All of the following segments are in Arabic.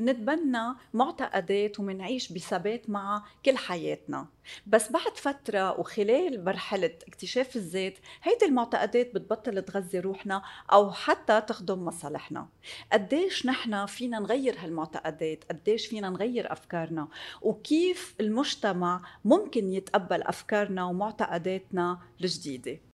منتبنى معتقدات ومنعيش بثبات معها كل حياتنا. بس بعد فترة وخلال مرحلة اكتشاف الذات هيدي المعتقدات بتبطل تغذي روحنا أو حتى تخدم مصالحنا. قديش نحن فينا نغير هالمعتقدات؟ قديش فينا نغير أفكارنا؟ وكيف المجتمع ممكن يتقبل أفكارنا ومعتقداتنا الجديدة؟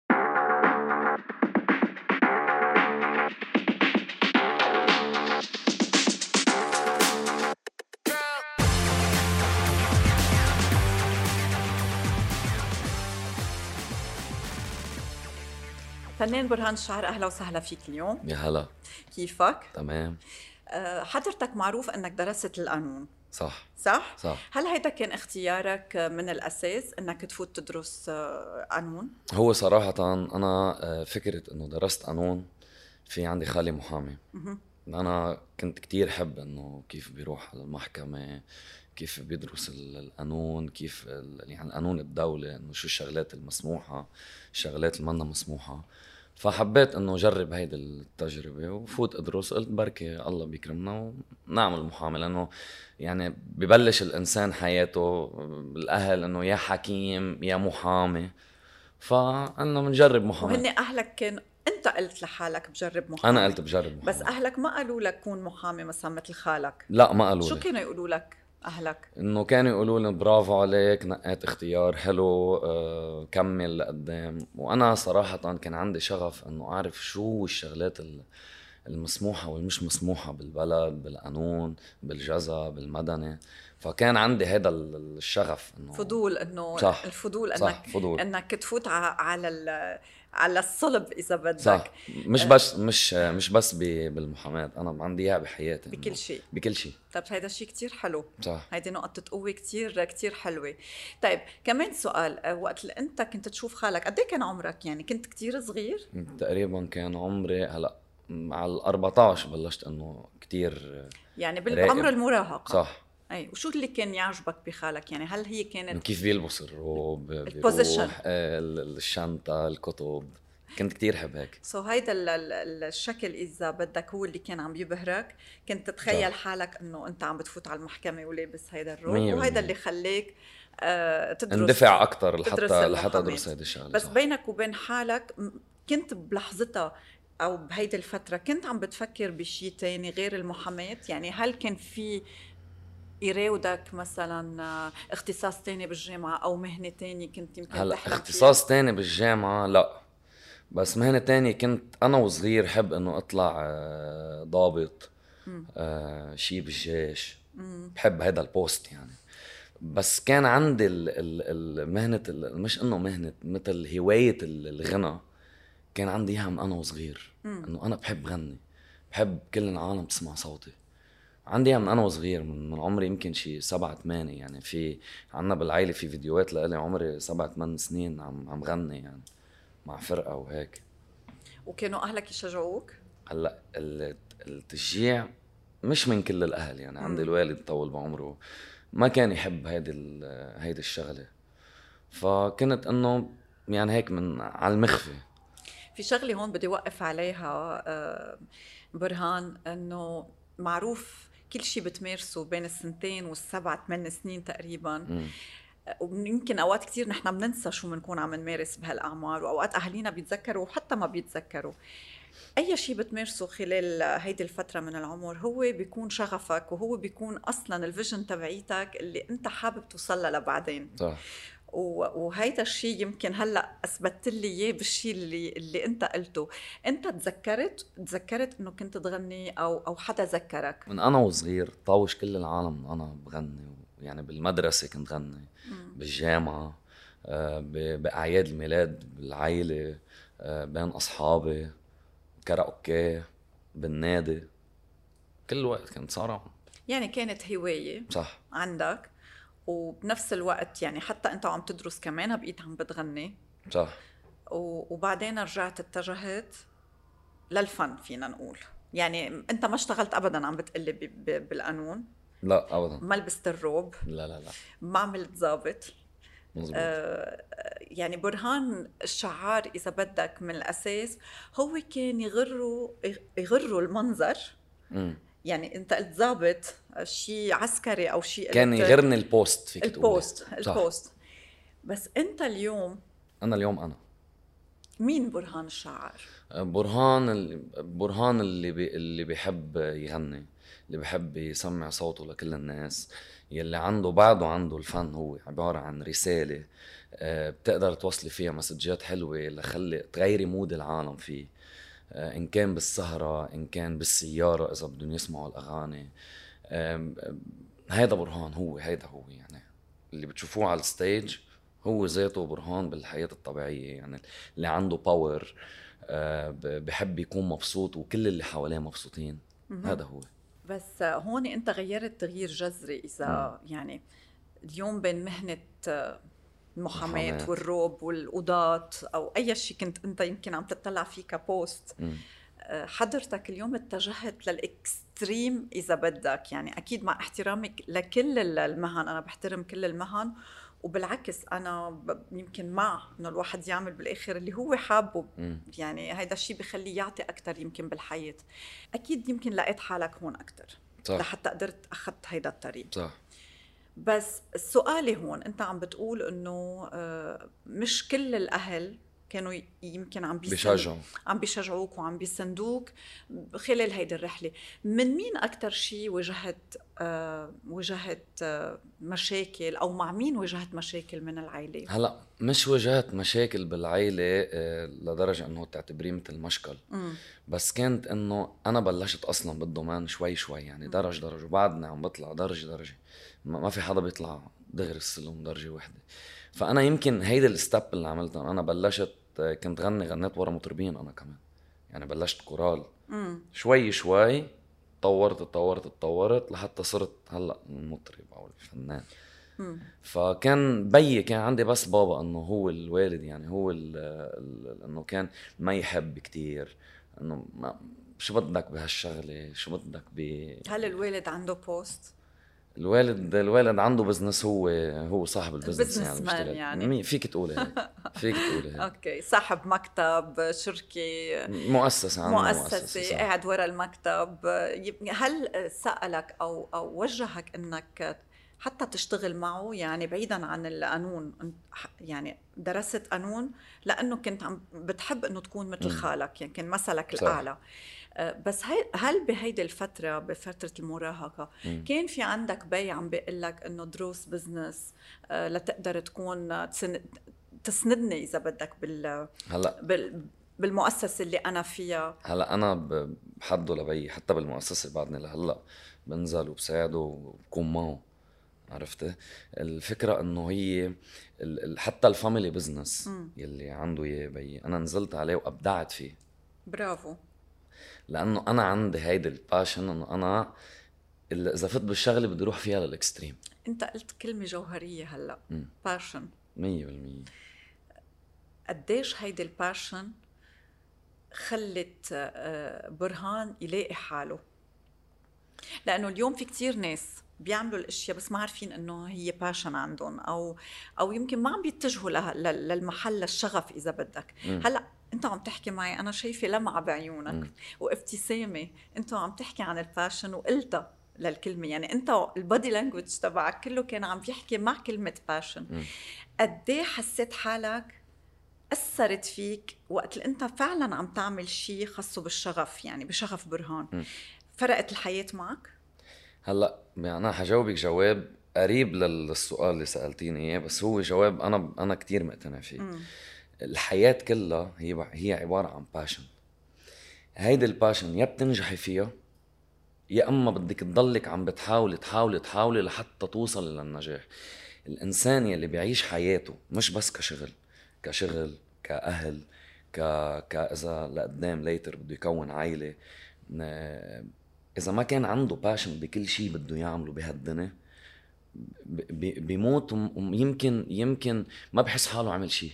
فنان برهان الشعر أهلا وسهلا فيك اليوم يا هلا كيفك؟ تمام أه حضرتك معروف أنك درست القانون صح صح؟ صح هل هيدا كان اختيارك من الأساس أنك تفوت تدرس آه، قانون؟ هو صراحة أنا آه، فكرة إنه درست قانون في عندي خالي محامي مهم. أنا كنت كتير حب إنه كيف بيروح على المحكمة كيف بيدرس ال- القانون كيف يعني قانون الدولة إنه شو الشغلات المسموحة الشغلات اللي منا مسموحة. فحبيت إنه أجرب هيدي التجربة وفوت أدرس. قلت بركي الله بيكرمنا ونعمل محامي لأنه يعني ببلش الإنسان حياته الاهل إنه يا حكيم يا محامي. فقلنا بنجرب محامي وهن أهلك كان أنت قلت لحالك بجرب محامي أنا قلت بجرب محامي بس أهلك ما قالوا لك كون محامي مثلا مثل خالك؟ لا ما قالوا شو كانوا يقولوا لك؟ أهلك؟ إنه كانوا يقولوا لي برافو عليك نقيت اختيار حلو آه، كمل لقدام وأنا صراحة كان عندي شغف إنه أعرف شو الشغلات ال- المسموحة والمش مسموحة بالبلد بالقانون بالجزا بالمدني فكان عندي هذا ال- الشغف إنه فضول إنه صح. الفضول صح انك فضول إنك تفوت على على الصلب إذا بدك. صح. مش آه. بس مش مش بس بالمحاماة أنا عندي إياها بحياتي. بكل شيء. بكل شيء. طيب هيدا شيء كتير حلو. صح. هيدي نقطة قوة كتير كتير حلوة. طيب كمان سؤال آه، وقت اللي أنت كنت تشوف خالك قد إيه كان عمرك؟ يعني كنت كتير صغير؟ تقريبا كان عمري هلأ على ال 14 بلشت إنه كتير يعني. بالعمر المراهقة. صح. أي وشو اللي كان يعجبك بخالك يعني هل هي كانت كيف بيلبس الروب ال position. آه، ال- الشنطة الكتب كنت كتير حب هيك سو هيدا ال- ال- الشكل إذا بدك هو اللي كان عم يبهرك كنت تتخيل صح. حالك إنه أنت عم بتفوت على المحكمة ولابس هيدا الروب مية وهيدا. اللي خليك آه تدرس اندفع أكثر لحتى لحتى المحاماة. أدرس هيدي الشغله بس صح. بينك وبين حالك كنت بلحظتها أو بهيدي الفترة كنت عم بتفكر بشيء تاني غير المحاماة يعني هل كان في يراودك مثلا آه، اختصاص تاني بالجامعة أو مهنة تانية كنت يمكن هلا؟ اختصاص تاني بالجامعة لا بس مهنة تانية كنت أنا وصغير حب إنه أطلع آه، ضابط. آه، شي بالجيش. بحب هذا البوست يعني بس كان عندي ال- ال- المهنة ال- مش إنه مهنة مثل هواية ال- الغنى كان عندي إياها من أنا وصغير مم. إنه أنا بحب غني بحب كل العالم تسمع صوتي عندي من أنا وصغير من, من عمري يمكن شي سبعة ثمانية يعني. في عنا بالعائلة في فيديوهات لإلي عمري سبعة ثمان سنين عم عم غني يعني مع فرقة وهيك. وكانوا أهلك يشجعوك؟ هلأ ال- التشجيع مش من كل الأهل يعني. عندي. الوالد طول بعمره ما كان يحب هيدي هيدي الشغلة. فكنت إنه يعني هيك من على المخفي. في شغلة هون بدي اوقف عليها آه، برهان إنه معروف كل شيء بتمارسه بين السنتين والسبع ثمان سنين تقريبا. ويمكن أوقات كثير نحن بننسى شو بنكون عم نمارس بهالأعمار وأوقات أهالينا بيتذكروا وحتى ما بيتذكروا. أي شيء بتمارسه خلال هيدي الفترة من العمر هو بيكون شغفك وهو بيكون أصلا الفيجن تبعيتك اللي أنت حابب توصل لها لبعدين. صح. وهيدا الشيء يمكن هلأ اثبتت لي إياه بالشيء اللي اللي أنت قلته. أنت تذكرت تذكرت إنه كنت تغني أو أو حدا ذكرك. من أنا وصغير طاوش كل العالم أنا بغني يعني بالمدرسة كنت غني. بالجامعة آه، بأعياد الميلاد بالعائله آه، بين أصحابي كراوكي بالنادي كل وقت كنت صارع يعني كانت هواية صح. عندك. وبنفس الوقت يعني حتى انت وعم تدرس كمان بقيت عم بتغني. صح. وبعدين رجعت اتجهت للفن فينا نقول. يعني انت ما اشتغلت ابدا عم بتقلي ب- ب- بالقانون. لا ابدا. ما لبست الروب. لا لا لا. ما عملت ضابط. مزبوط آه، يعني برهان الشعار إذا بدك من الأساس هو كان يغره يغره المنظر. مم. يعني انت قلت ضابط شيء عسكري أو شيء كان يغرني ال poste فيك ال poste تقولي. ال poste بس انت اليوم أنا اليوم أنا مين برهان الشاعر؟ برهان برهان اللي بي اللي بيحب يغني اللي بحب يسمع صوته لكل الناس يلي عنده بعده عنده الفن هو عبارة عن رسالة آه، بتقدر توصلي فيها مسجات حلوة لخلي تغيري مود العالم فيه آه، إن كان بالسهرة إن كان بالسيارة إذا بدهم يسمعوا الأغاني. هيدا برهان هو هيدا هو يعني. اللي بتشوفوه على ال stage هو ذاته برهان بالحياة الطبيعية يعني. اللي عنده power آه، بحب يكون مبسوط وكل اللي حواليه مبسوطين. هذا هو. بس هون أنت غيرت تغيير جذري إذا. يعني اليوم بين مهنة المحاماة والروب والقضاة أو أي شيء كنت أنت يمكن عم تطلع فيه ك poste م. حضرتك اليوم اتجهت لل extreme إذا بدك. يعني أكيد مع احترامك لكل المهن. أنا بحترم كل المهن وبالعكس أنا يمكن مع إنه الواحد يعمل بالآخر اللي هو حابه. يعني هيدا الشيء بخليه يعطي أكثر يمكن بالحياة. أكيد يمكن لقيت حالك هون أكثر صح. لحتى قدرت أخذت هيدا الطريق. صح. بس سؤالي هون أنت عم بتقول إنه آه، مش كل الأهل كانوا يمكن عم بيشجعوا. عم بيشجعوك وعم بيسندوك خلال هيدي الرحلة. من مين أكثر شيء واجهت آه واجهت آه مشاكل أو مع مين واجهت مشاكل من العائلة؟ هلأ مش واجهت مشاكل بالعائلة آه لدرجة إنه تعتبريه مثل مشكل. م. بس كانت إنه أنا بلشت أصلا بال domaine شوي شوي يعني درج درج وبعدني عم بطلع درجة درجة. ما في حدا بيطلع دغري السلم درجة وحدة. فأنا يمكن هيدي ال step اللي عملتها. أنا بلشت كنت غني غنيت ورا مطربين أنا كمان. يعني بلشت كورال. مم. شوي شوي تطورت تطورت تطورت لحتى صرت هلأ المطرب أو الفنان. مم. فكان بيي كان عندي بس بابا إنه هو الوالد يعني هو إنه كان ما يحب كتير. إنه ما شو بدك بهالشغلة؟ شو بدك ب هل الوالد عنده poste الوالد الوالد عنده business هو هو صاحب ال business يعني man يعني. فيك تقولي هيك فيك تقولي هيك أوكي. صاحب مكتب شركة. مؤسسة عنده مؤسسة, مؤسسة قاعد ورا المكتب. هل سألك أو أو وجهك إنك حتى تشتغل معه؟ يعني بعيدا عن القانون يعني درست قانون لأنه كنت عم بتحب إنه تكون مثل خالك يعني كان مثلك الأعلى. صح. بس هل بهيدي الفترة بفترة المراهقة م. كان في عندك بي عم بيقول لك إنه دروس business آه، لتقدر تكون تسندني إذا بدك بال هلأ. بال بالمؤسسة اللي أنا فيها؟ هلأ أنا بحده لبي حتى بالمؤسسة بعدني لهلأ بنزل وبساعده وبكون معه عرفتي الفكرة إنه هي حتى ال family business يلي عنده إياه بيي أنا نزلت عليه وأبدعت فيه. برافو. لأنه أنا عندي هيدي ال passion إنه أنا إذا فت بالشغلة بدي أروح فيها لل extreme أنت قلت كلمة جوهرية هلأ. passion 100% قديش هيدي ال passion خلت آه، برهان يلاقي حاله؟ لأنه اليوم في كتير ناس بيعملوا الأشياء بس ما عارفين إنه هي passion عندهم أو أو يمكن ما عم بيتجهوا للمحل للشغف إذا بدك. هلأ انت عم تحكي معي أنا شايفة لمعة بعيونك م. وابتسامة انت عم تحكي عن ال passion وقلتها للكلمة يعني انت ال body language تبعك كله كان عم يحكي مع كلمة passion قد إيه حسيت حالك أثرت فيك وقت اللي أنت فعلا عم تعمل شيء خاصه بالشغف يعني بشغف برهان م. فرقت الحياة معك؟ هلأ يعني أنا حجاوبك جواب قريب للسؤال اللي سألتيني إياه بس هو جواب أنا أنا كثير مقتنع فيه م. الحياة كلها هي هي عبارة عن passion هيدي ال passion يا بتنجحي فيها يا أما بدك تضلك عم بتحاولي تحاولي تحاولي لحتى توصلي للنجاح. الإنسان يلي بيعيش حياته مش بس كشغل كشغل كأهل ك كإذا لقدام later بده يكون عائله إذا ما كان عنده passion بكل شيء بده يعمله بهالدنيا بيموت ويمكن يمكن ما بحس حاله عمل شيء.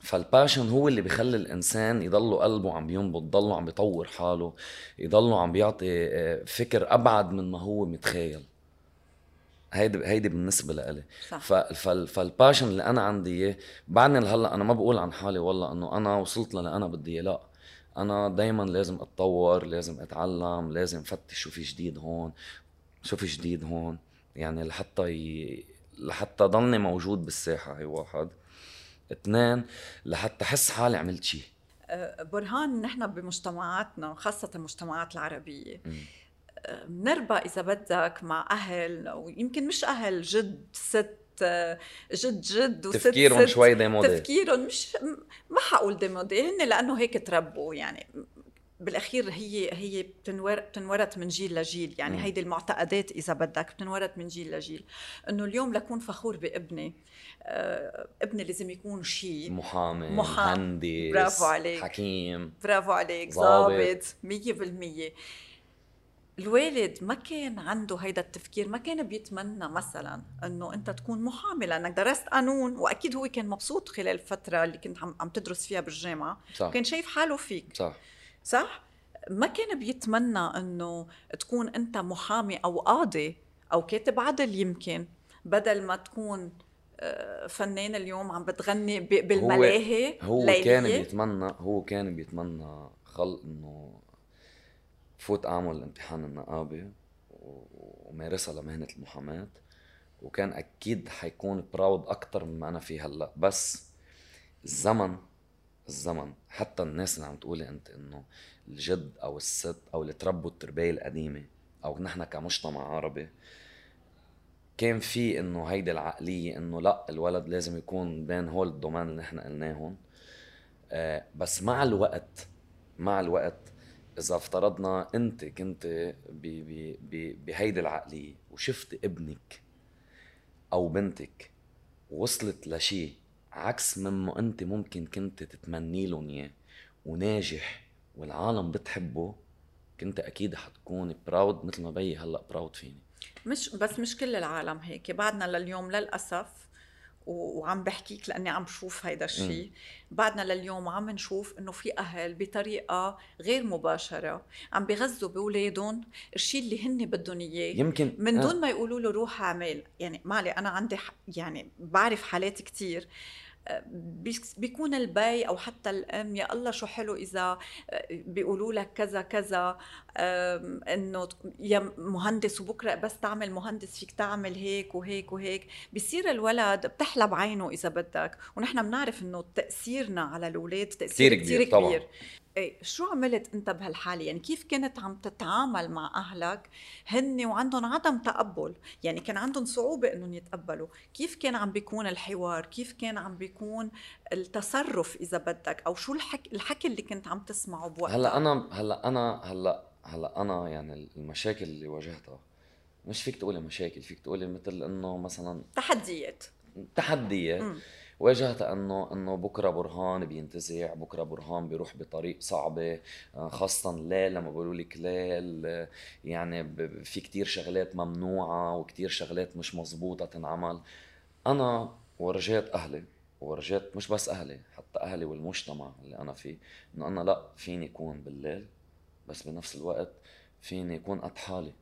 فال passion هو اللي بيخلي الإنسان يضله قلبه عم ينبض يضله عم بيطور حاله يضله عم بيعطي آه، فكر أبعد من ما هو متخيل. هيدي هيدي بالنسبة لإلي. فال passion اللي أنا عندي اياه بعدني لهلأ أنا ما بقول عن حالي والله إنه أنا وصلت للي أنا بدي إياه لأ. أنا دايما لازم أتطور لازم أتعلم لازم فتش شو في جديد هون شو في جديد هون. يعني لحتى ي... لحتى ضلني موجود بالساحة هي واحد. اثنين لحتى احس حالي عملت شيء أه، برهان نحن بمجتمعاتنا خاصة المجتمعات العربية. بنربى أه، إذا بدك مع أهل ويمكن مش أهل جد ست جد جد وست تفكيرهم ست. شوي démodé. تفكيرهم مش ما حقول démodé هن لأنه هيك تربوا يعني. بالأخير هي هي بتنورث من جيل لجيل. يعني م. هيدي المعتقدات إذا بدك بتنورث من جيل لجيل. إنه اليوم لكون فخور بابني آه ابني لازم يكون شيء محامي مهندس برافو عليك. حكيم. برافو عليك. ضابط. 100% الوالد ما كان عنده هيدا التفكير ما كان بيتمنى مثلا إنه أنت تكون محامي لأنك درست قانون وأكيد هو كان مبسوط خلال الفترة اللي كنت عم, عم تدرس فيها بالجامعة. صح. كان شايف حاله فيك. صح. صح؟ ما كان بيتمنى إنه تكون أنت محامي أو قاضي أو كاتب عدل يمكن بدل ما تكون آه، فنان اليوم عم بتغني بالملاهي هو, هو كان بيتمنى هو كان بيتمنى خلق إنه فوت أعمل امتحان النقابة ومارسها لمهنة المحاماة وكان أكيد حيكون براود أكثر مما أنا فيه هلأ. بس الزمن الزمن. حتى الناس اللي عم تقولي انت انه الجد أو الست أو اللي تربوا التربايه القديمة أو نحن كمجتمع عربي كان في انه هيدي العقلية انه لا الولد لازم يكون بين هول الدومين اللي نحن قلناهم آه بس مع الوقت مع الوقت إذا افترضنا انت كنت بهيدي العقلية وشفت ابنك أو بنتك وصلت لشيء عكس مما انت ممكن كنت تتمني لهم اياه. وناجح والعالم بتحبه كنت أكيد حتكون براود مثل ما بيي هلأ براود فيني. مش بس مش كل العالم هيك بعدنا لليوم للأسف وعم بحكيك لأني عم بشوف هيدا الشيء بعدنا لليوم عم نشوف إنه في أهل بطريقة غير مباشرة عم بغذوا بأولادهم الشيء اللي هن بدهم إياه يمكن من آه. دون آه. ما يقولوا له روح اعمل يعني مالي أنا عندي يعني بعرف حالات كتير بيكون البي أو حتى الأم يا الله شو حلو إذا آه، بيقولوا لك كذا كذا إنه يا مهندس وبكرة بس تعمل مهندس فيك تعمل هيك وهيك وهيك بصير الولد بتحلى بعينه إذا بدك ونحن بنعرف إنه تأثيرنا على الأولاد تأثير كثير كبير, كبير. طبعا. إيه شو عملت أنت بهالحالة؟ يعني كيف كنت عم تتعامل مع أهلك؟ هن وعندهم عدم تقبل يعني كان عندهم صعوبة إنهم يتقبلوا. كيف كان عم بيكون الحوار؟ كيف كان عم بيكون التصرف إذا بدك؟ أو شو الحكي الحكي اللي كنت عم تسمعه بوقتها؟ هلأ أنا هلأ أنا هلأ هلأ أنا يعني المشاكل اللي واجهتها مش فيك تقولي مشاكل فيك تقولي مثل إنه مثلا تحديات. تحديات. واجهت أنه أنه بكرة برهان بينتزع بكرة برهان بيروح بطريق صعبة آه، خاصة الليل لما بقولوا لك ليل يعني في كتير شغلات ممنوعة وكتير شغلات مش مزبوطه تنعمل. أنا ورجيت أهلي ورجيت مش بس أهلي حتى أهلي والمجتمع اللي أنا فيه إنه أنا لأ فيني أكون بالليل بس بنفس الوقت فيني أكون قد حالي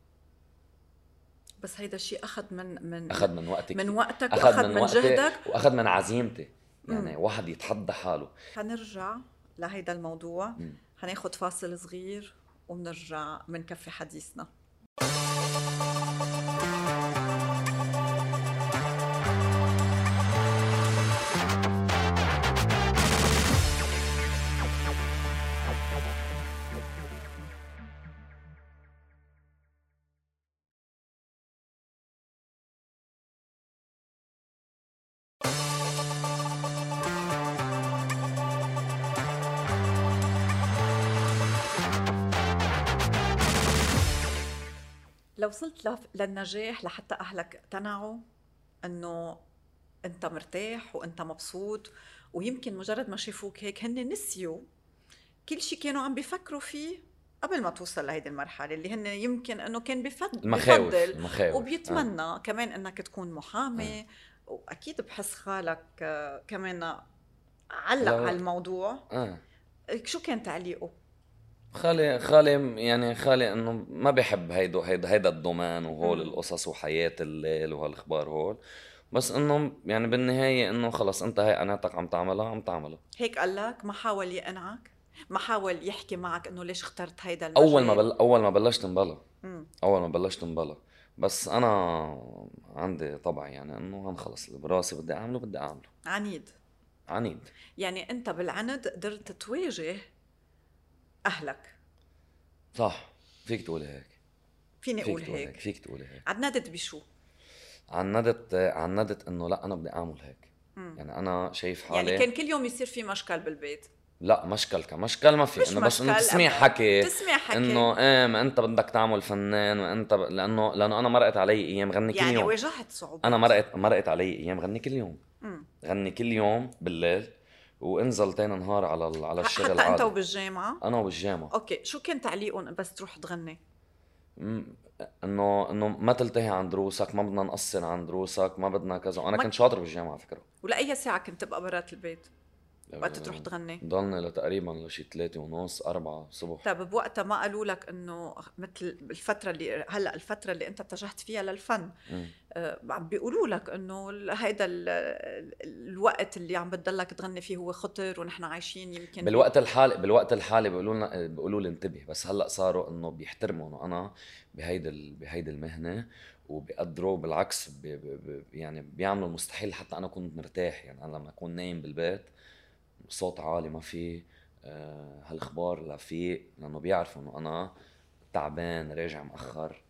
بس هيدا الشيء أخذ من من أخذ من وقتك. من وقتك أخذ من, من جهدك. وأخذ من عزيمتي. يعني مم. واحد يتحدى حاله. حنرجع لهيدا الموضوع. حناخد فاصل صغير وبنرجع بنكفي حديثنا. وصلت للنجاح لحتى أهلك اقتنعوا إنه أنت مرتاح وأنت مبسوط ويمكن مجرد ما شافوك هيك هن نسيوا كل شيء كانوا عم بيفكروا فيه قبل ما توصل لهيدي المرحلة اللي هن يمكن إنه كان بفضل المخاوف بفضل المخاوف وبيتمنى آه. كمان إنك تكون محامي آه. وأكيد بحس خالك كمان علق على الموضوع آه. شو كان تعليقه خالي خالي يعني خالي إنه ما بحب هيدو هيدا هيدا الدومان وهول القصص وحياة الليل وهالأخبار هول. بس إنه يعني بالنهاية إنه خلص أنت هي قناتك عم تعملها عم تعملها. هيك قال لك ما حاول يقنعك؟ ما حاول يحكي معك إنه ليش اخترت هيدا المجال؟ أول ما بل... أول ما بلشت مم. أول ما بلشت انبلى. بس أنا عندي طبع يعني إنه خلص اللي براسي بدي أعمله بدي أعمله. عنيد. عنيد. يعني أنت بالعند قدرت تواجه أهلك. صح فيك تقولي هيك. فيني أقول تقولي هيك؟ فيك تقولي هيك. عندت بشو؟ عندت عندت إنه لا أنا بدي أعمل هيك. مم. يعني أنا شايف حالي يعني كان كل يوم يصير في مشكل بالبيت؟ لا مشكل كمشكل ما في إنه بس إنه تسمع. حكي. تسمع حكي. إنه إيه ما أنت بدك تعمل فنان وانت ب... لأنه لأنه أنا مرقت علي أيام غني كل يعني يوم. واجهت صعوبات. أنا مرقت مرقت علي أيام غني كل يوم. مم. غني كل يوم بالليل. وانزل تاني نهار على على الشغل حتى أنت وبالجامعة؟ أنا وبالجامعة. أوكي شو كان تعليقهم بس تروح تغني؟ انه إنه ما تلتهي عن دروسك ما بدنا نقصر عن دروسك ما بدنا كذا. وأنا ما- كنت شاطر بالجامعة على فكرة. ولاي ساعة كنت تبقى برات البيت؟ وقت تروح تغني ضلني لتقريبا لشي ثلاثة ونص أربعة الصبح طيب بوقتها ما قالوا لك إنه مثل الفترة اللي هلأ الفترة اللي أنت اتجهت فيها للفن. آه، عم بيقولوا لك ال- هيدا ال- ال- الوقت اللي عم بتضلك تغني فيه هو خطر ونحن عايشين يمكن بالوقت الحالي بالوقت الحالي بيقولوا لنا بيقولوا لي انتبه بس هلأ صاروا إنه بيحترموا إنه أنا بهيدي بهيدي المهنة وبيقدروا بالعكس بي بي يعني بيعملوا المستحيل حتى أنا كنت مرتاح يعني أنا لما أكون نايم بالبيت صوت عالي ما في آه، هالأخبار لا في لأنه بيعرفوا إنه أنا تعبان راجع مأخر.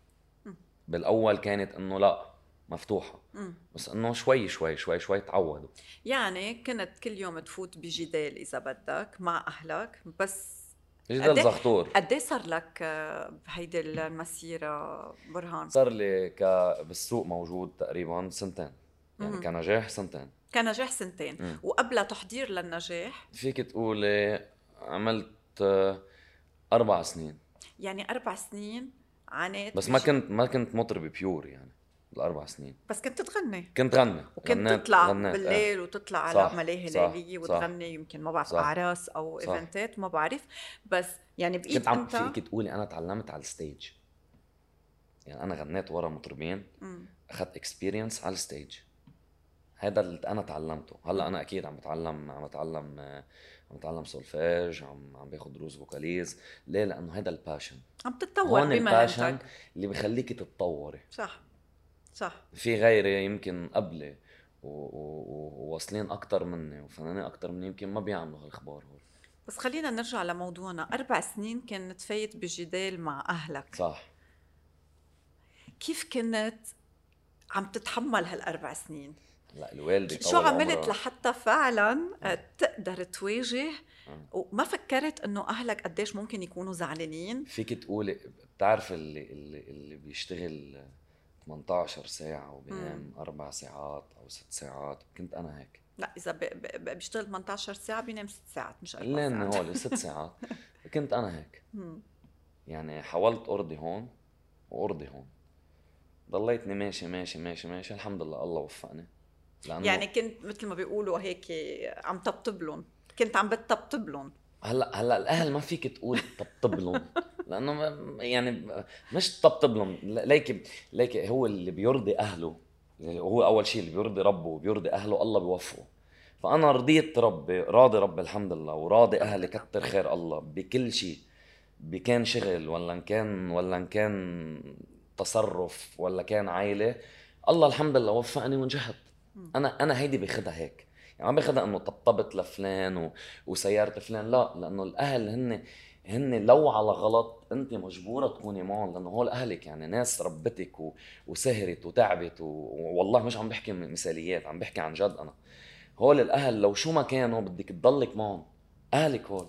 بالأول كانت إنه لا مفتوحة مم. بس إنه شوي شوي شوي شوي تعودوا يعني كنت كل يوم تفوت بجدال إذا بدك مع أهلك بس جدال إيه- زغطور قد إيه صار لك آه، بهيدي المسيرة برهان؟ صار لي ك بالسوق موجود تقريبا سنتين يعني مم. كنجاح سنتين كان نجاح سنتين مم. وقبل تحضير للنجاح فيك تقولي عملت آه، أربع سنين يعني أربع سنين عانيت بس ما كنت ما كنت مطرب pure يعني الأربع سنين بس كنت تغني كنت غني وكنت غنيت- تطلع غنيت، إيه. بالليل وتطلع على صح، ملاهي صح، ليليه صح. وتغني يمكن ما بعرف صح. أعراس أو صح. event ات ما بعرف بس يعني بايد كنت عم انت فيك تقولي أنا تعلمت على ال stage يعني أنا غنيت ورا مطربين. أخذت experience على ال stage هذا اللي أنا تعلمته هلأ أنا أكيد عم بتعلم عم بتعلم عم بتعلم سولفيج عم عم باخذ دروس vocalise. ليه؟ لأنه هذا ال passion عم تتطور ال passion بمهنتك اللي بخليكي تتطوري. صح. صح. في غيري يمكن قبلي وواصلين أكثر مني وفنانين أكثر مني يمكن ما بيعملوا هالأخبار هول. بس خلينا نرجع لموضوعنا. أربع سنين كنت فايت بجدال مع أهلك. صح. كيف كنت عم تتحمل هالأربع سنين؟ لا الوالدة شو عملت لحتى فعلا تقدر تواجه. وما فكرت إنه أهلك قديش ممكن يكونوا زعلانين؟ فيك تقولي بتعرف اللي اللي اللي بيشتغل 18 ساعة وبينام أربع ساعات أو ست ساعات كنت أنا هيك. لا إذا بيشتغل 18 ساعة بينام 6 ساعات مش أربع ساعات. هول ست ساعات. كنت أنا هيك. يعني حاولت أرضي هون وأرضي هون. ضليتني ماشي ماشي ماشي ماشي. الحمد لله الله وفقني. لأنه يعني كنت مثل ما بيقولوا هيك عم طبطب لهم كنت عم بتطبطب لهم هلأ هلأ الأهل ما فيك تقول طبطب لهم لأنه يعني مش طبطب لهم ليك ليك هو اللي بيرضي أهله. اللي هو أول شيء اللي بيرضي ربه وبيرضي أهله الله بيوفقه. فأنا رضيت ربي راضي ربي الحمد لله وراضي أهلي كتر خير الله بكل شيء. بكان شغل ولا ان كان ولا ان كان تصرف ولا كان عائله الله الحمد لله وفقني ونجحت. أنا أنا هيدي باخدها هيك. يعني ما باخدها إنه طبطبت لفلان و... وسيارة فلان لا لأنه الأهل هن هن لو على غلط انت مجبورة تكوني معهم لأنه هول أهلك. يعني ناس ربتك و... وسهرت وتعبت و... والله مش عم بحكي مثاليات عم بحكي عن جد أنا. هول الأهل لو شو ما كانوا بدك تضلك معهم أهلك هول.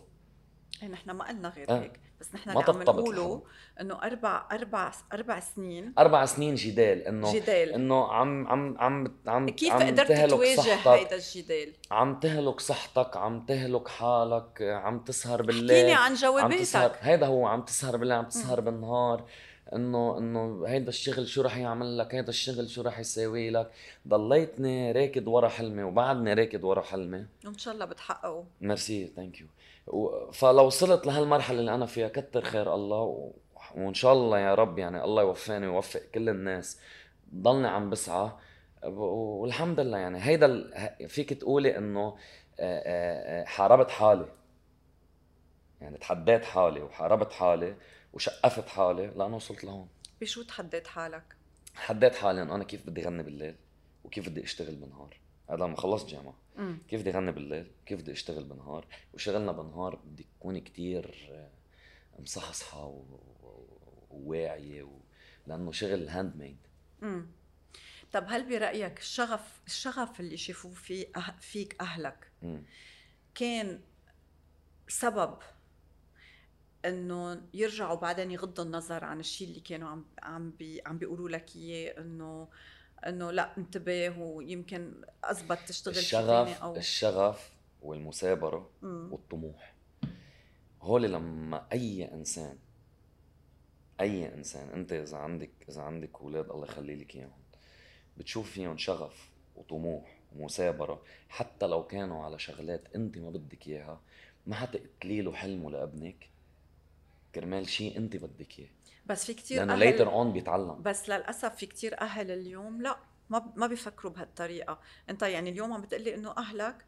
إيه نحن ما قلنا غير آه. هيك. بس نحن اللي عم نقوله. إنه أربع أربع أربع سنين أربع سنين جدال انه جدال. إنه عم عم عم عم كيف عم قدرت تهلك تواجه صحتك؟ هيدا الجدال؟ عم تهلك صحتك عم تهلك حالك عم تسهر احكيني بالليل عن عم تسهر جواباتك. هيدا هو عم تسهر بالليل عم تسهر بالنهار انه إنه هيدا الشغل شو رح يعمل لك؟ هيدا الشغل شو رح يساوي لك؟ ضليتني راكد ورا حلمي وبعدني راكد ورا حلمي. وان شاء الله بتحققوا merci thank you فلو وصلت لهالمرحلة اللي أنا فيها كتر خير الله و... وإن شاء الله يا رب يعني الله يوفقني ويوفق كل الناس. ضلني عم بسعى. والحمد لله يعني هيدا ال- فيك تقولي إنه حاربت حالي. يعني تحديت حالي وحاربت حالي وثقفت حالي لأنه وصلت لهون. بشو تحديت حالك؟ حديت حالي إنه أنا كيف بدي غني بالليل وكيف بدي أشتغل بالنهار. هذا لما خلصت جامعة. مم. كيف بدي غني بالليل؟ كيف بدي أشتغل بالنهار؟ وشغلنا بالنهار بدي تكون كتير آه، مصحصحة وواعية و... لأنه شغل hand made طب هل برأيك الشغف الشغف اللي شافوه في أه... فيك أهلك كان سبب إنه يرجعوا بعدين يغضوا النظر عن الشيء اللي كانوا عم عم بي عم بيقولوا لك إياه إنه إنه لا انتبه ويمكن اثبت تشتغل الشغف أو الشغف والمثابرة مم. والطموح هول لما أي إنسان أي إنسان أنت إذا عندك إذا عندك أولاد الله يخلي لك إياهم بتشوف فيهم شغف وطموح ومثابرة حتى لو كانوا على شغلات أنت ما بدك إياها ما حتقتلي له حلمه لأبنك كرمال شيء أنت بدك إياه بس في كثير لأنه later on بيتعلم. بس للأسف في كتير أهل اليوم لا ما ما بيفكروا بهالطريقة. أنت يعني اليوم عم بتقلي إنه أهلك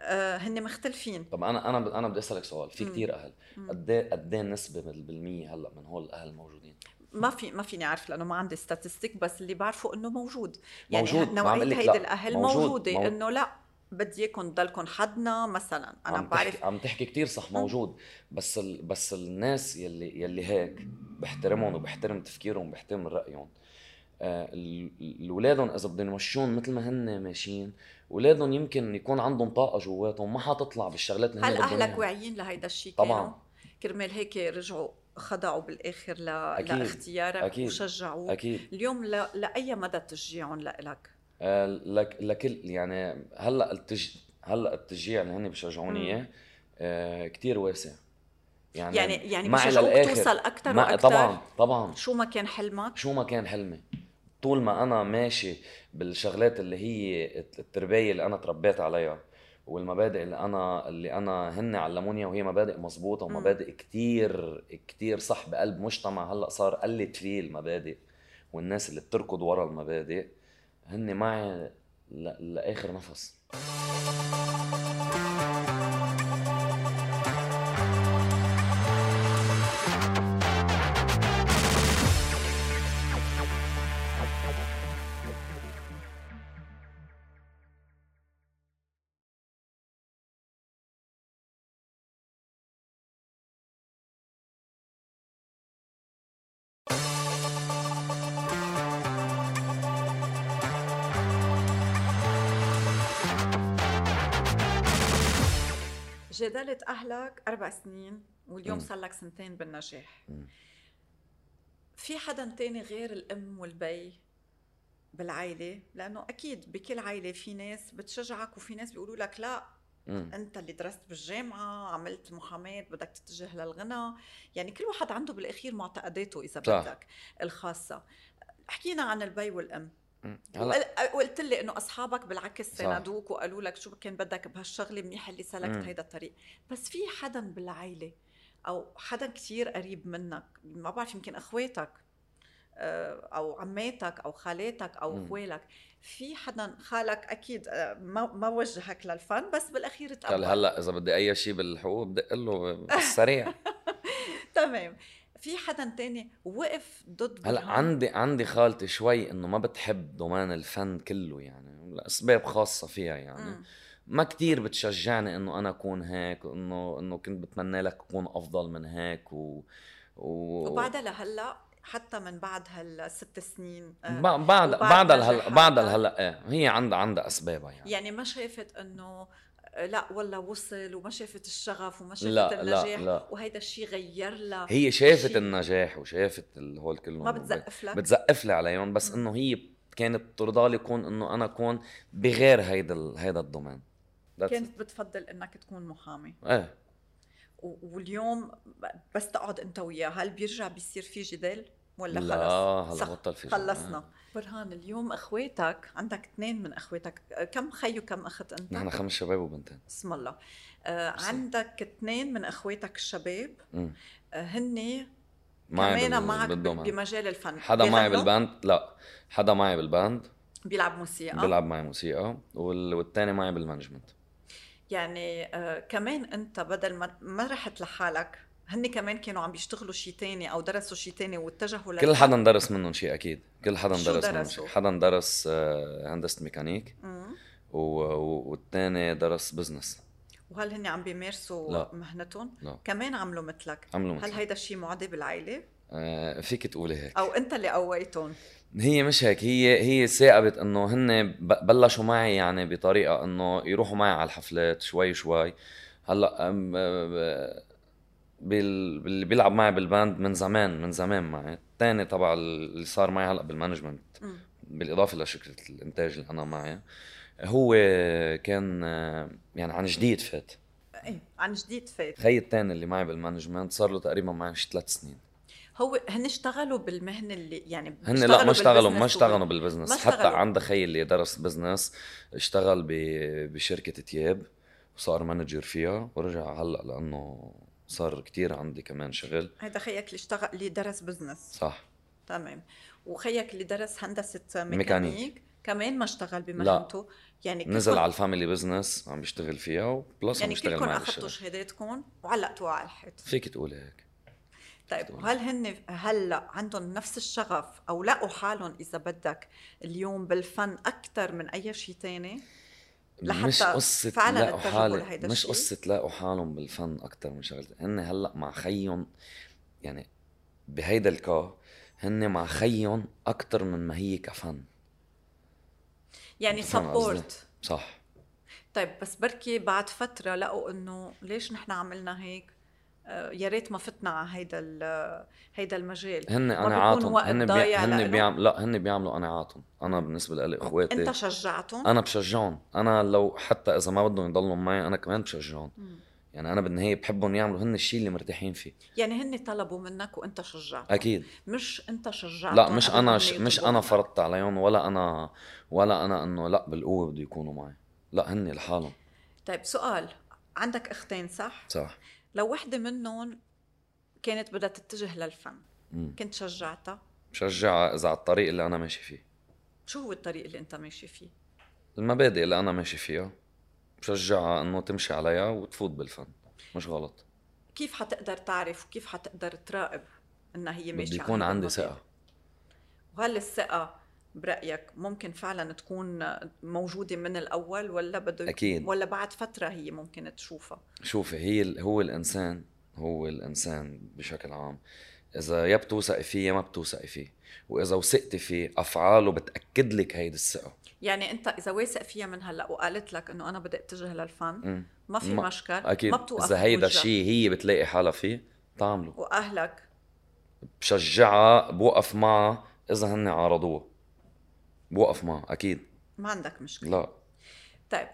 آه هن مختلفين. طب أنا أنا أنا بدي أسألك سؤال. في. كثير أهل. قد إيه قد إيه النسبة بال- بالمية هلأ من هول الأهل موجودين ما في ما فيني أعرف لأنه ما عندي statistic بس اللي بعرفه إنه موجود. يعني موجود، نوعية هيدي لا. الأهل موجود، موجودة موجود. إنه لا. بدي إياكم تضلكم حدنا مثلا أنا عم بعرف تحكي عم تحكي كثير صح موجود بس ال... بس الناس يلي يلي هيك بحترمهم وبحترم تفكيرهم وبحترم رأيهم آه ال- الاولادهم إذا بدهم يمشون مثل ما هن ماشيين اولادهم يمكن يكون عندهم طاقة جواتهم ما حتطلع بالشغلات اللي هل أهلك. واعيين لهيدا الشيء طبعاً. كرمال هيك رجعوا خضعوا بالآخر ل... أكيد. لاختيارك أكيد. وشجعوك أكيد اليوم ل... لأي مدى تشجيعهم لإلك لك لكل يعني هلأ التج... هلأ التشجيع اللي هن بيشجعوني. إياه آه كثير واسع يعني يعني يعني للآخر. توصل أكثر مع- وأكثر طبعا طبعا شو ما كان حلمك شو ما كان حلمي طول ما أنا ماشي بالشغلات اللي هي التربية اللي أنا تربيت عليها والمبادئ اللي أنا اللي أنا هن علموني وهي مبادئ مزبوطه. ومبادئ كتير كتير صح بقلب مجتمع هلأ صار قلت فيه المبادئ والناس اللي بتركض ورا المبادئ هن معي لآخر نفس. جادلت أهلك أربع سنين واليوم. صار لك سنتين بالنجاح. في حدا تاني غير الأم والبي بالعائلة لأنه أكيد بكل عائلة في ناس بتشجعك وفي ناس بيقولوا لك لا مم. أنت اللي درست بالجامعة عملت محاماة بدك تتجه للغنى يعني كل واحد عنده بالأخير معتقداته إذا صح. بدك الخاصة حكينا عن البي والأم. هلا وقلت لي إنه أصحابك بالعكس. ساندوك وقالوا لك شو كان بدك بهالشغلة منيح اللي سلكت. هيدا الطريق بس في حدا بالعائله أو حدا كتير قريب منك ما بعرف يمكن أخواتك آه، أو عماتك أو خالاتك أو مم. أخوالك في حدا خالك أكيد آه، ما ما وجهك للفن بس بالأخير تقبل هلأ إذا بدي أي شيء بالحقوق بدق له بالسريع تمام في حدا تاني وقف ضد هلا؟ عندي عندي خالتي شوي إنه ما بتحب دومان الفن كله يعني لأسباب خاصة فيها يعني مم. ما كتير بتشجعني إنه أنا أكون هيك إنه إنه كنت بتمنى لك أكون أفضل من هيك و, و... وبعدها لهلأ حتى من بعد هالست سنين آه، بعد بعد نجاحاتها. بعد الهلا إيه هي عندها عندها أسبابها يعني يعني ما شافت إنه لا والله وصل وما شافت الشغف وما شافت لا، لا، النجاح لا. وهيدا الشيء غير لها هي شافت شيء. النجاح وشافت الهول كله ما بتزقف لك بتزقف لي عليهم بس. إنه هي كانت ترضى لي يكون إنه أنا اكون بغير هيدا ال- هيدا الدومين. كانت بتفضل إنك تكون محامي إيه واليوم بس تقعد أنت وياه هل بيرجع بيصير في جدال ولا لا خلص؟ هلا صح، بطل في خلصنا. برهان اليوم أخواتك عندك اثنين من أخواتك. كم خي وكم أخت أنت؟ نحن خمس شباب وبنتين. بسم الله. آه. عندك اثنين من أخواتك الشباب. آه هن كمان معك. بمجال الفن. حدا معي؟ بال band؟ لا. حدا معي بال band. بيلعب موسيقى؟ بيلعب معي موسيقى. وال... والتاني معي بال management. يعني آه كمان أنت بدل ما ما رحت لحالك هن كمان كانوا عم بيشتغلوا شيء تاني أو درسوا شيء تاني واتجهوا كل حدا درس منهم شيء أكيد كل حدا درس منهم؟ شيء حدا درس آه، هندسة ميكانيك مم. و- و- والتاني درس business وهل هن عم بيمارسوا لا. مهنتهم؟ لا كمان عملوا مثلك عملوا هل مثل هيدا الشيء معدي بالعائله؟ آه، فيك تقولي هيك أو أنت اللي قويتهم؟ هي مش هيك هي هي تصاقبت إنه هن بلشوا معي يعني بطريقة إنه يروحوا معي على الحفلات شوي شوي هلأ أم- ب- بال... اللي بيلعب معي بال band من زمان من زمان معي. الثاني تبع اللي صار معي هلأ بال management. بالإضافة لشركة الإنتاج اللي أنا معي. هو كان يعني عن جديد فات. إيه عن جديد فات. خيي الثاني اللي معي بال management صار له تقريبا معي شي ثلاث سنين. هو هن اشتغلوا بالمهنه اللي يعني هن لا ما اشتغلوا ما اشتغلوا بال business حتى. عند خيي اللي درس business اشتغل ب- بشركة تياب وصار manager فيها ورجع هلأ لأنه صار كتير عندي كمان شغل. هيدا خيك اللي اشتغل اللي درس business صح. تمام. وخيك اللي درس هندسة ميكانيك, ميكانيك. كمان ما اشتغل بمهنته. يعني نزل على الفاميلي بزنس عم بيشتغل فيها و plus عم يعني بيشتغل كلكم أخذتوا شهاداتكم وعلقتوها على الحيط. فيك تقولي هيك. طيب تقول. وهل هن هلا عندهم نفس الشغف أو لقوا حالهم إذا بدك اليوم بالفن أكثر من أي شيء تاني؟ لحتى مش قصة فعلاً لاقوا اتجهوا حال لهيدا مش؟ قصة لاقوا حالهم بالفن أكتر من شغلة. هن هلأ مع خيهم يعني بهيدا الكا هن مع خيهم أكتر من ما هي كفن. يعني؟ support صح. طيب بس بركي بعد فترة لقوا إنه ليش نحن عملنا هيك؟ يا ريت ما فتنا على هيدا ال- هيدا المجال. هن قناعاتهم. وقت هن بي... هن؟ بيعمل لا هن بيعملوا قناعاتهم. أنا بالنسبة لي إخواتي أنت شجعتهم؟ أنا بشجعهم. أنا لو حتى إذا ما بدهم يضلوا معي أنا كمان بشجعهم. يعني أنا بالنهاية بحبهم يعملوا هن الشيء اللي مرتاحين فيه. يعني هن طلبوا منك وأنت شجعتهم. أكيد. مش أنت شجعتهم لا مش أنا ش... مش أنا. فرضت عليهم ولا أنا ولا أنا إنه لا بالقوة بده يكونوا معي. لا هن لحالهم. طيب سؤال. عندك أختين صح؟ صح. لو وحدة منهم كانت بدها تتجه للفن مم. كنت شجعتها؟ بشجعها إذا على الطريق اللي أنا ماشي فيه. شو هو الطريق اللي أنت ماشي فيه؟ المبادئ اللي أنا ماشي فيها. بشجعها إنه تمشي عليها وتفوت بالفن مش غلط. كيف حتقدر تعرف وكيف حتقدر تراقب إنها هي ماشية على يكون عندي؟ ثقة. وهل الثقة برأيك ممكن فعلا تكون موجودة من الأول ولا بده أكيد. ولا بعد فترة هي ممكن تشوفها؟ شوفي هي هو الإنسان هو الإنسان بشكل عام. إذا يا بتوثقي فيه يا ما بتوثقي فيه. وإذا وثقتي فيه أفعاله بتأكد لك هيدي الثقة. يعني أنت إذا واثق فيها من هلأ وقالت لك إنه أنا بدي أتجه للفن. ما في ما- مشكل أكيد. ما بتوقف إذا هيدا. الشيء هي بتلاقي حالها فيه تعمله وأهلك؟ بشجعها بوقف معها إذا هن عارضوها. بوقف معها أكيد. ما عندك مشكلة. لا. طيب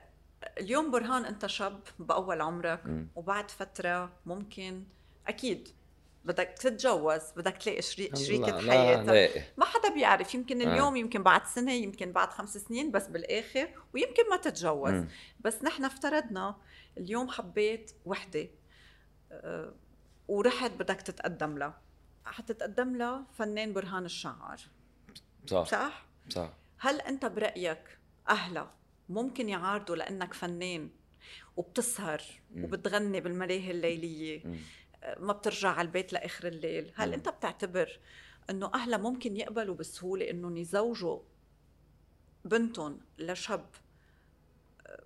اليوم برهان أنت شاب بأول عمرك مم. وبعد فترة ممكن أكيد بدك تتجوز بدك تلاقي شريك شريكة حياتك. ما حدا بيعرف يمكن آه. اليوم يمكن بعد سنة يمكن بعد خمس سنين بس بالآخر ويمكن ما تتجوز. مم. بس نحن افترضنا اليوم حبيت وحدة أه، ورحت بدك تتقدم لها. حتتقدم لها فنان برهان الشعر. صح. صح؟ صح. هل أنت برأيك اهلها ممكن يعارضوا لأنك فنان وبتسهر مم. وبتغني بالملاهي الليلية؟ مم. ما بترجع على البيت لآخر الليل. هل مم. أنت بتعتبر إنه اهلها ممكن يقبلوا بسهولة إنهم يزوجوا بنتهم لشاب آه،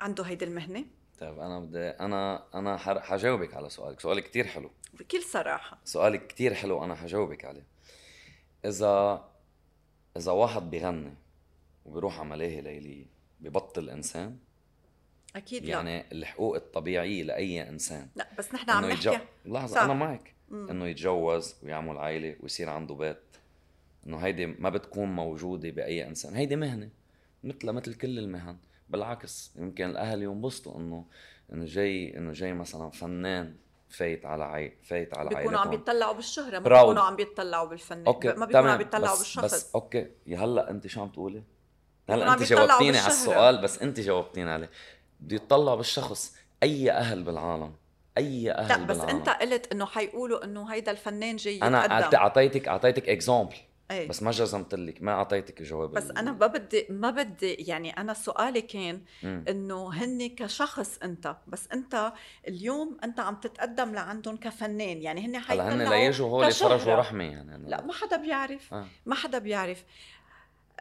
عنده هيدي المهنة؟ طيب أنا بدي أنا أنا حجاوبك على سؤالك. سؤالك كتير حلو. بكل صراحة. سؤالك كتير حلو أنا حجاوبك عليه. إذا إذا واحد بيغني وبيروح على ملاهي ليلية ببطل إنسان أكيد لا. يعني الحقوق الطبيعية لأي إنسان. لا بس نحن عم نحكي. يتجوز لحظة صح. أنا معك. مم. إنه يتجوز ويعمل عائلة ويصير عنده بيت. إنه هيدي ما بتكون موجودة بأي إنسان. هيدي مهنة مثل مثل كل المهن. بالعكس يمكن الأهل ينبسطوا إنه إنه جاي إنه جاي مثلا فنان فايت على عي فايت على بيكونوا عم عائلتهم. بيطلعوا بالشهرة ما. بيكونوا عم بيطلعوا بالفنان okay ما بيكونوا عم بيطلعوا بس بالشخص. بس okay يا هلأ أنت شو عم تقولي؟ هلأ أنت جاوبتيني على بالشهرة. السؤال بس أنت جاوبتيني عليه. بده يطلع بالشخص أي أهل بالعالم أي أهل لا بس بالعالم. انت قلت إنه حيقولوا إنه هيدا الفنان جاي أنا أعطيتك أعطيتك اكزامبل إيه بس ما جزمت لك ما أعطيتك الجواب بس أنا ما بدي ما بدي يعني أنا سؤالي كان. إنه هن كشخص أنت بس أنت اليوم أنت عم تتقدم لعندهم كفنان يعني هن هلا هن ليجوا هول. يفرجوا رحمه يعني أنا لا ما حدا بيعرف آه. ما حدا بيعرف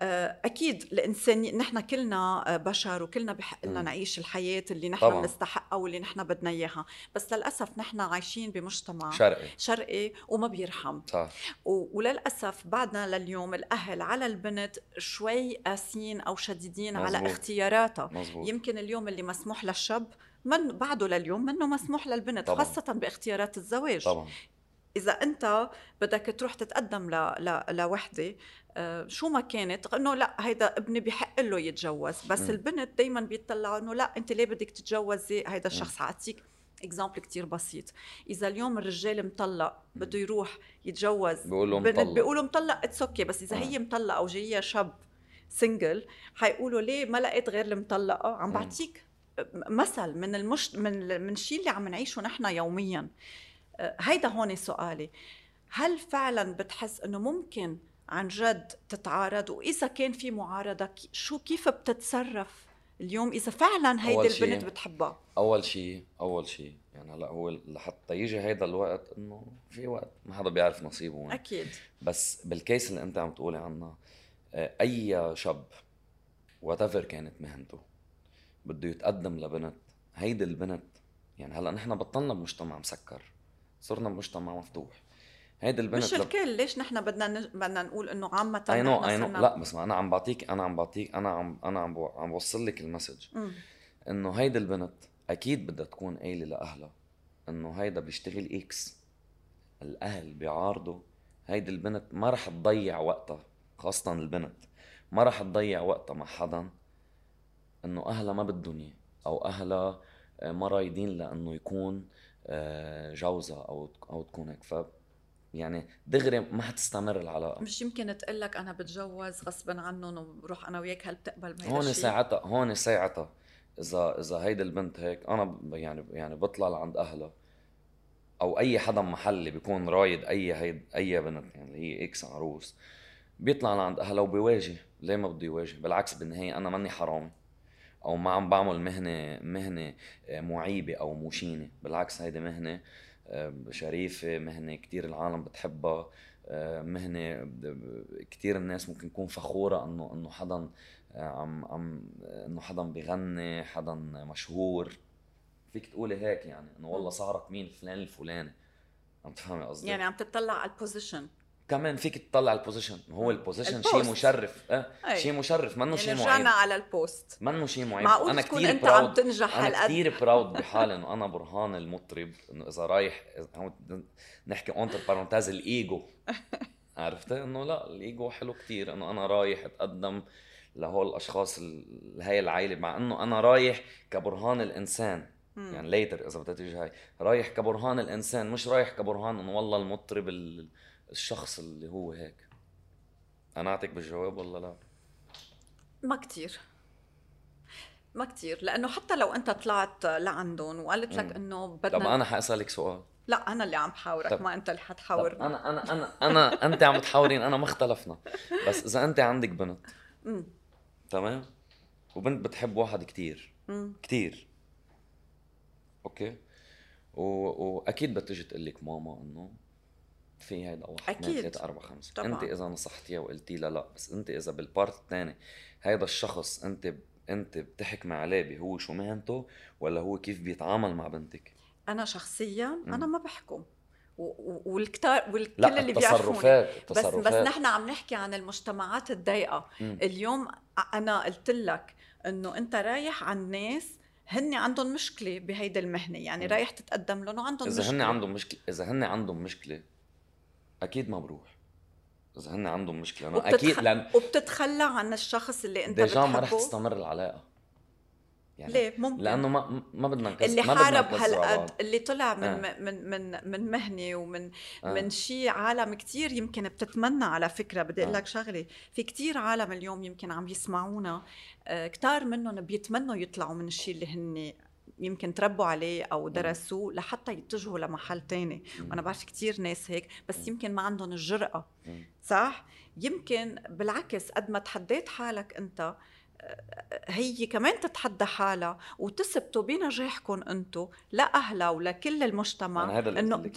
أكيد الإنسان نحن كلنا آه، بشر وكلنا بحق لنا. نعيش الحياة اللي نحن. بنستحقها واللي نحن بدنا إياها بس للأسف نحن عايشين بمجتمع شرقي شرقي وما بيرحم صح و- وللأسف بعدنا لليوم الأهل على البنت شوي قاسيين أو شديدين على مزبوط. اختياراتها مزبوط يمكن اليوم اللي مسموح للشاب من بعده لليوم منه مسموح للبنت طبعاً. خاصة باختيارات الزواج طبعا إذا أنت بدك تروح تتقدم ل... ل... لوحدة آه، شو ما كانت إنه لا هيدا ابني بحق له يتجوز. بس مم. البنت دائما بيطلعوا إنه لا أنت ليه بدك تتجوزي؟ هيدا الشخص حاعطيك example كتير بسيط. إذا اليوم الرجال مطلق بده يروح يتجوز بيقولوا بنت مطلق. بيقولوا مطلق it's okay بس إذا آه. هي مطلقة وجايه شاب single حيقولوا ليه ما لقيت غير المطلقة؟ عم. بعطيك مثل من المش من من الشيء اللي عم نعيشه نحن يوميا. آه، هيدا هون سؤالي. هل فعلا بتحس إنه ممكن عن جد تتعارض وإذا كان في معارضة شو كيف بتتصرف اليوم إذا فعلا هيدي البنت بتحبها؟ أول شيء أول شيء يعني هلأ هو لحتى يجي هيدا الوقت إنه في وقت ما حدا بيعرف نصيبه وين أكيد. بس بال case اللي أنت عم تقولي عنها آه، أي شاب what كانت مهنته بده يتقدم لبنت هيدي البنت يعني هلأ نحن بطلنا بمجتمع مسكر صرنا بمجتمع مفتوح. هيدي البنت مش الكل ليش نحن بدنا نج... بدنا نقول إنه عامة اي نو اي نو لا بس ما أنا عم بعطيك أنا عم بعطيك أنا عم أنا عم بو- عم بوصل لك ال message. إنه هيدي البنت أكيد بدها تكون قايلة لأهلها إنه هيدا بيشتغل X الأهل بيعارضوا. هيدي البنت ما رح تضيع وقتها خاصة البنت. ما رح تضيع وقتها مع حدا إنه أهلها ما بدهم اياه أو أهلها آه، ما رايدين لإنه يكون آه، جوزها أو أو تكون هيك. يعني دغري ما حتستمر العلاقة. مش يمكن تقول لك أنا بتجوز غصبا عنهم وبروح أنا وياك هل بتقبل بهيدا هون؟ ساعتها هون ساعتها إذا إذا هيدي البنت هيك أنا يعني يعني بطلع لعند اهلها أو أي حدا محلي بيكون رايد أي هيد أي بنت يعني اللي هي إكس عروس بيطلع لعند اهلها وبيواجه. ليه ما بده يواجه؟ بالعكس بالنهايه أنا ماني حرام أو ما عم بعمل مهنة مهنة آه، معيبة أو مشينة. بالعكس هيدي مهنة شريفة مهنة كتير العالم بتحبها. ب- كتير الناس ممكن تكون فخورة إنه إنه حدا عم عم إنه حدا بيغني حدا مشهور. فيك تقولي هيك يعني إنه والله صارك مين؟ فلان الفلاني. عم تفهمي قصدي؟ يعني عم تطلع على البوزيشن كمان فيك تطلع ال position هو ال position. شيء مشرف. أه. شيء مشرف. منه يعني شيء رجعنا معيب على ال post منه شيء معيب معقول أنا تكون كثير أنت عم proud تنجح أنا كثير proud بحالي إنه أنا برهان المطرب. إنه إذا رايح نحكي entre parenthèses ال ego. عرفت؟ إنه لا الإيجو حلو كتير. إنه أنا رايح أتقدم لهول الأشخاص ال- هاي العائلة. مع إنه أنا رايح كبرهان الإنسان. يعني later إذا بدها تيجي هاي. رايح كبرهان الإنسان. مش رايح كبرهان إنه والله المطرب ال- الشخص اللي هو هيك. أنا أعطيك بالجواب ولا لا؟ ما كتير. ما كتير لأنه حتى لو أنت طلعت لعندهم وقالت لك. إنه طب بدنا أنا حأسألك سؤال. لا أنا اللي عم حاورك طب- ما أنت اللي طب حتحاورني أنا أنا أنا أنا أنت عم تحاورين أنا ما اختلفنا. بس إذا أنت عندك بنت مم. تمام؟ وبنت بتحب واحد كتير. مم. كتير. okay؟ و... وأكيد بتجي تقول لك ماما إنه في هيدا واحد اثنين أكيد. ثلاثة أربعة خمسة طبعاً. أنت إذا نصحتيها وقلتي لها لا بس أنت إذا بال part الثاني هيدا الشخص أنت أنت بتحكمي عليه بهو شو مهنته ولا هو كيف بيتعامل مع بنتك أنا شخصيا مم. أنا ما بحكم والكتار والكل لا اللي بيعرفوني التصرفات بس بس نحن عم نحكي عن المجتمعات الضيقة. اليوم أنا قلت لك إنه أنت رايح عن ناس هن عندهم مشكلة بهيدي المهنة يعني مم. رايح تتقدم لهم وعندهم إذا مشكلة هن عندهم مشكلة إذا هن عندهم مشكلة أكيد ما بروح إذا هن عندهم مشكلة أنا وبتتخ... أكيد لأن وبتتخلى عن الشخص اللي أنت ديجا ما رح بتحبه تستمر العلاقة يعني ليه ممكن لأنه ما ما بدنا نكذب اللي ما حارب هالقد بعض. اللي طلع من آه. من من من مهنه ومن آه. من شيء عالم كتير يمكن بتتمنى على فكرة بدي أقول آه. لك شغلة في كتير عالم اليوم يمكن عم يسمعونا آه، كتار منهم بيتمنوا يطلعوا من الشيء اللي هن يمكن تربوا عليه أو درسوه لحتى يتجهوا لمحل تاني. وأنا بعرف كتير ناس هيك بس يمكن ما عندهم الجرأة. صح؟ يمكن بالعكس قد ما تحديت حالك أنت هي كمان تتحدى حالها وتثبتوا بنجاحكم أنتم لأهلها ولكل المجتمع أنا هذا اللي إنه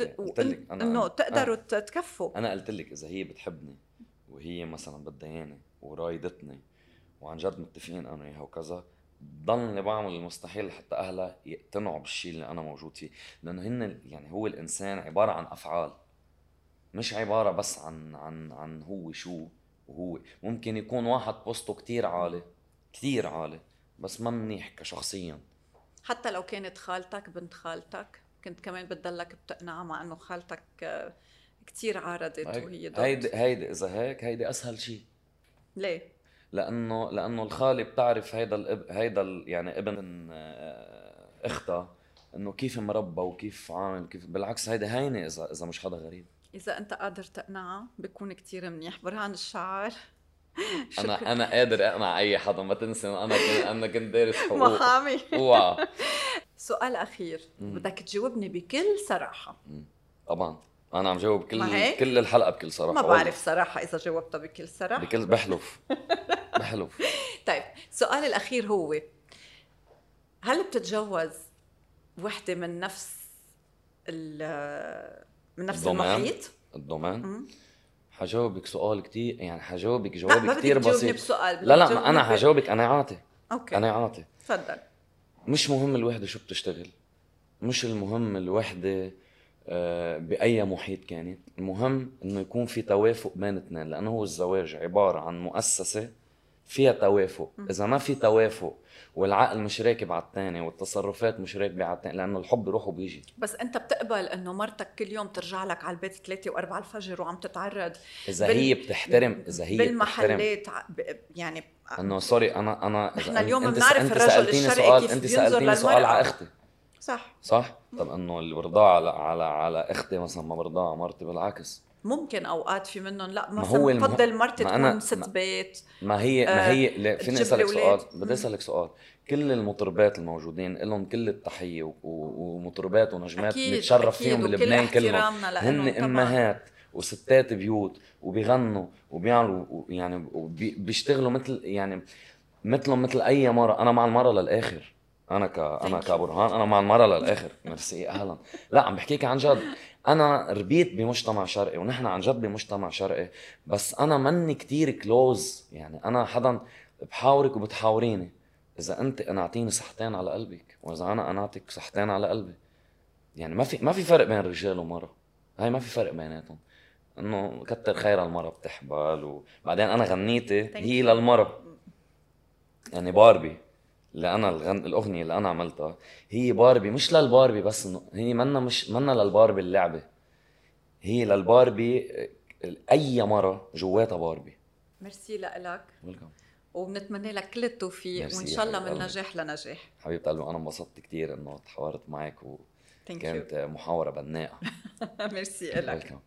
إنه تقدروا تكفوا أنا قلت لك إذا هي بتحبني وهي مثلا بدها اياني ورايدتني وعن جد متفقين أنا وياها وكذا ضلني بعمل المستحيل لحتى أهلها يقتنعوا بالشيء اللي أنا موجود فيه. لأنه هن يعني هو الإنسان عبارة عن أفعال مش عبارة بس عن عن عن هو شو وهو. ممكن يكون واحد بوسطه كتير عالي كتير عالي بس ما منيح كشخصيا. حتى لو كانت خالتك بنت خالتك كنت كمان بتضلك بتقنعها مع إنه خالتك كتير عارضت وهي ضد هيدي هيدي إذا هيك هيدي أسهل شيء. ليه؟ لأنه لأنه الخاله بتعرف هيدا الاب هيدا ال- يعني ابن آه، إختها إنه كيف مربى وكيف عامل كيف بالعكس هيدي هينة إذا إذا مش حدا غريب. إذا أنت قادر تقنعها بكون كتير منيح برهان الشعر. أنا أنا قادر أقنع أي حدا ما تنسى أنا كنت أنا كنت دارس حقوق. محامي اوعى سؤال أخير. بدك تجاوبني بكل صراحة. طبعا. أنا عم جاوب كل هيك؟ كل الحلقة بكل صراحة ما. بعرف صراحة إذا جاوبتها بكل صراحة بكل بحلف بحلف طيب السؤال الأخير هو هل بتتجوز وحدة من نفس ال- من نفس ال domaine؟ المحيط؟ ال domaine مم. حجاوبك سؤال كتير يعني حجاوبك جواب كتير تجاوبني بسيط بسؤال لا لا ما أنا حجاوبك أنا عاطي okay أنا عاطي تفضل مش مهم الوحدة شو بتشتغل مش المهم الوحدة آه، بأي محيط كانت. المهم إنه يكون في توافق بين اثنين لأنه هو الزواج عبارة عن مؤسسة فيها توافق. إذا ما في توافق والعقل مش راكب على الثاني والتصرفات مش راكبة على الثاني لأنه الحب بيروح وبيجي بس أنت بتقبل إنه مرتك كل يوم ترجع لك على البيت 3 و4 الفجر وعم تتعرض إذا بال- هي بتحترم إذا هي بتحترم. بالمحلات ع- ب- يعني إنه سوري أنا انا نحن اليوم بنعرف الرجل الشرقي سؤال كيف انت سالتيني سؤال. على أختي. صح صح؟ طب إنه اللي برضاه على على على إختي مثلا ما برضاه على مرتي بالعكس ممكن أوقات في منهم لا ما مثلا هو المه- بفضل مرتي ما تكون ست ما- بيت ما هي ما آه، هي لا فيني أسألك سؤال. بدي. أسألك سؤال كل المطربات الموجودين لهم كل التحية و- ومطربات ونجمات أكيد، فيهم بلبنان كلهم هن. أمهات وستات بيوت وبيغنوا وبيعملوا يعني وبي- بيشتغلوا مثل يعني مثلهم مثل أي مرة أنا مع المرة للآخر أنا ك أنا. كبرهان أنا مع المره للآخر. ميرسي أهلا. لا عم بحكيك عن جد. أنا ربيت بمجتمع شرقي ونحن عن جد بمجتمع شرقي بس أنا مني كتير كلوز يعني أنا حدا بحاورك وبتحاوريني. إذا أنت قنعتيني صحتين على قلبك وإذا أنا قنعتك صحتين على قلبي يعني ما في ما في فرق بين رجال ومرأة. هاي ما في فرق بيناتهم. إنه كتر خير المرأة بتحبل وبعدين أنا غنيتي هي you. للمرأة. يعني باربي. اللي أنا الغن... الأغنية اللي أنا عملتها هي باربي مش للباربي بس هي منا مش منا للباربي اللعبة. هي للباربي آه، أي مرة جواتها باربي ميرسي لك ويلكم وبنتمنى لك كل التوفيق وإن شاء الله من قلبي. نجاح لنجاح. حبيبه قلبي أنا انبسطت كثير إنه تحاورت معك وكانت محاورة بناءة. ميرسي لك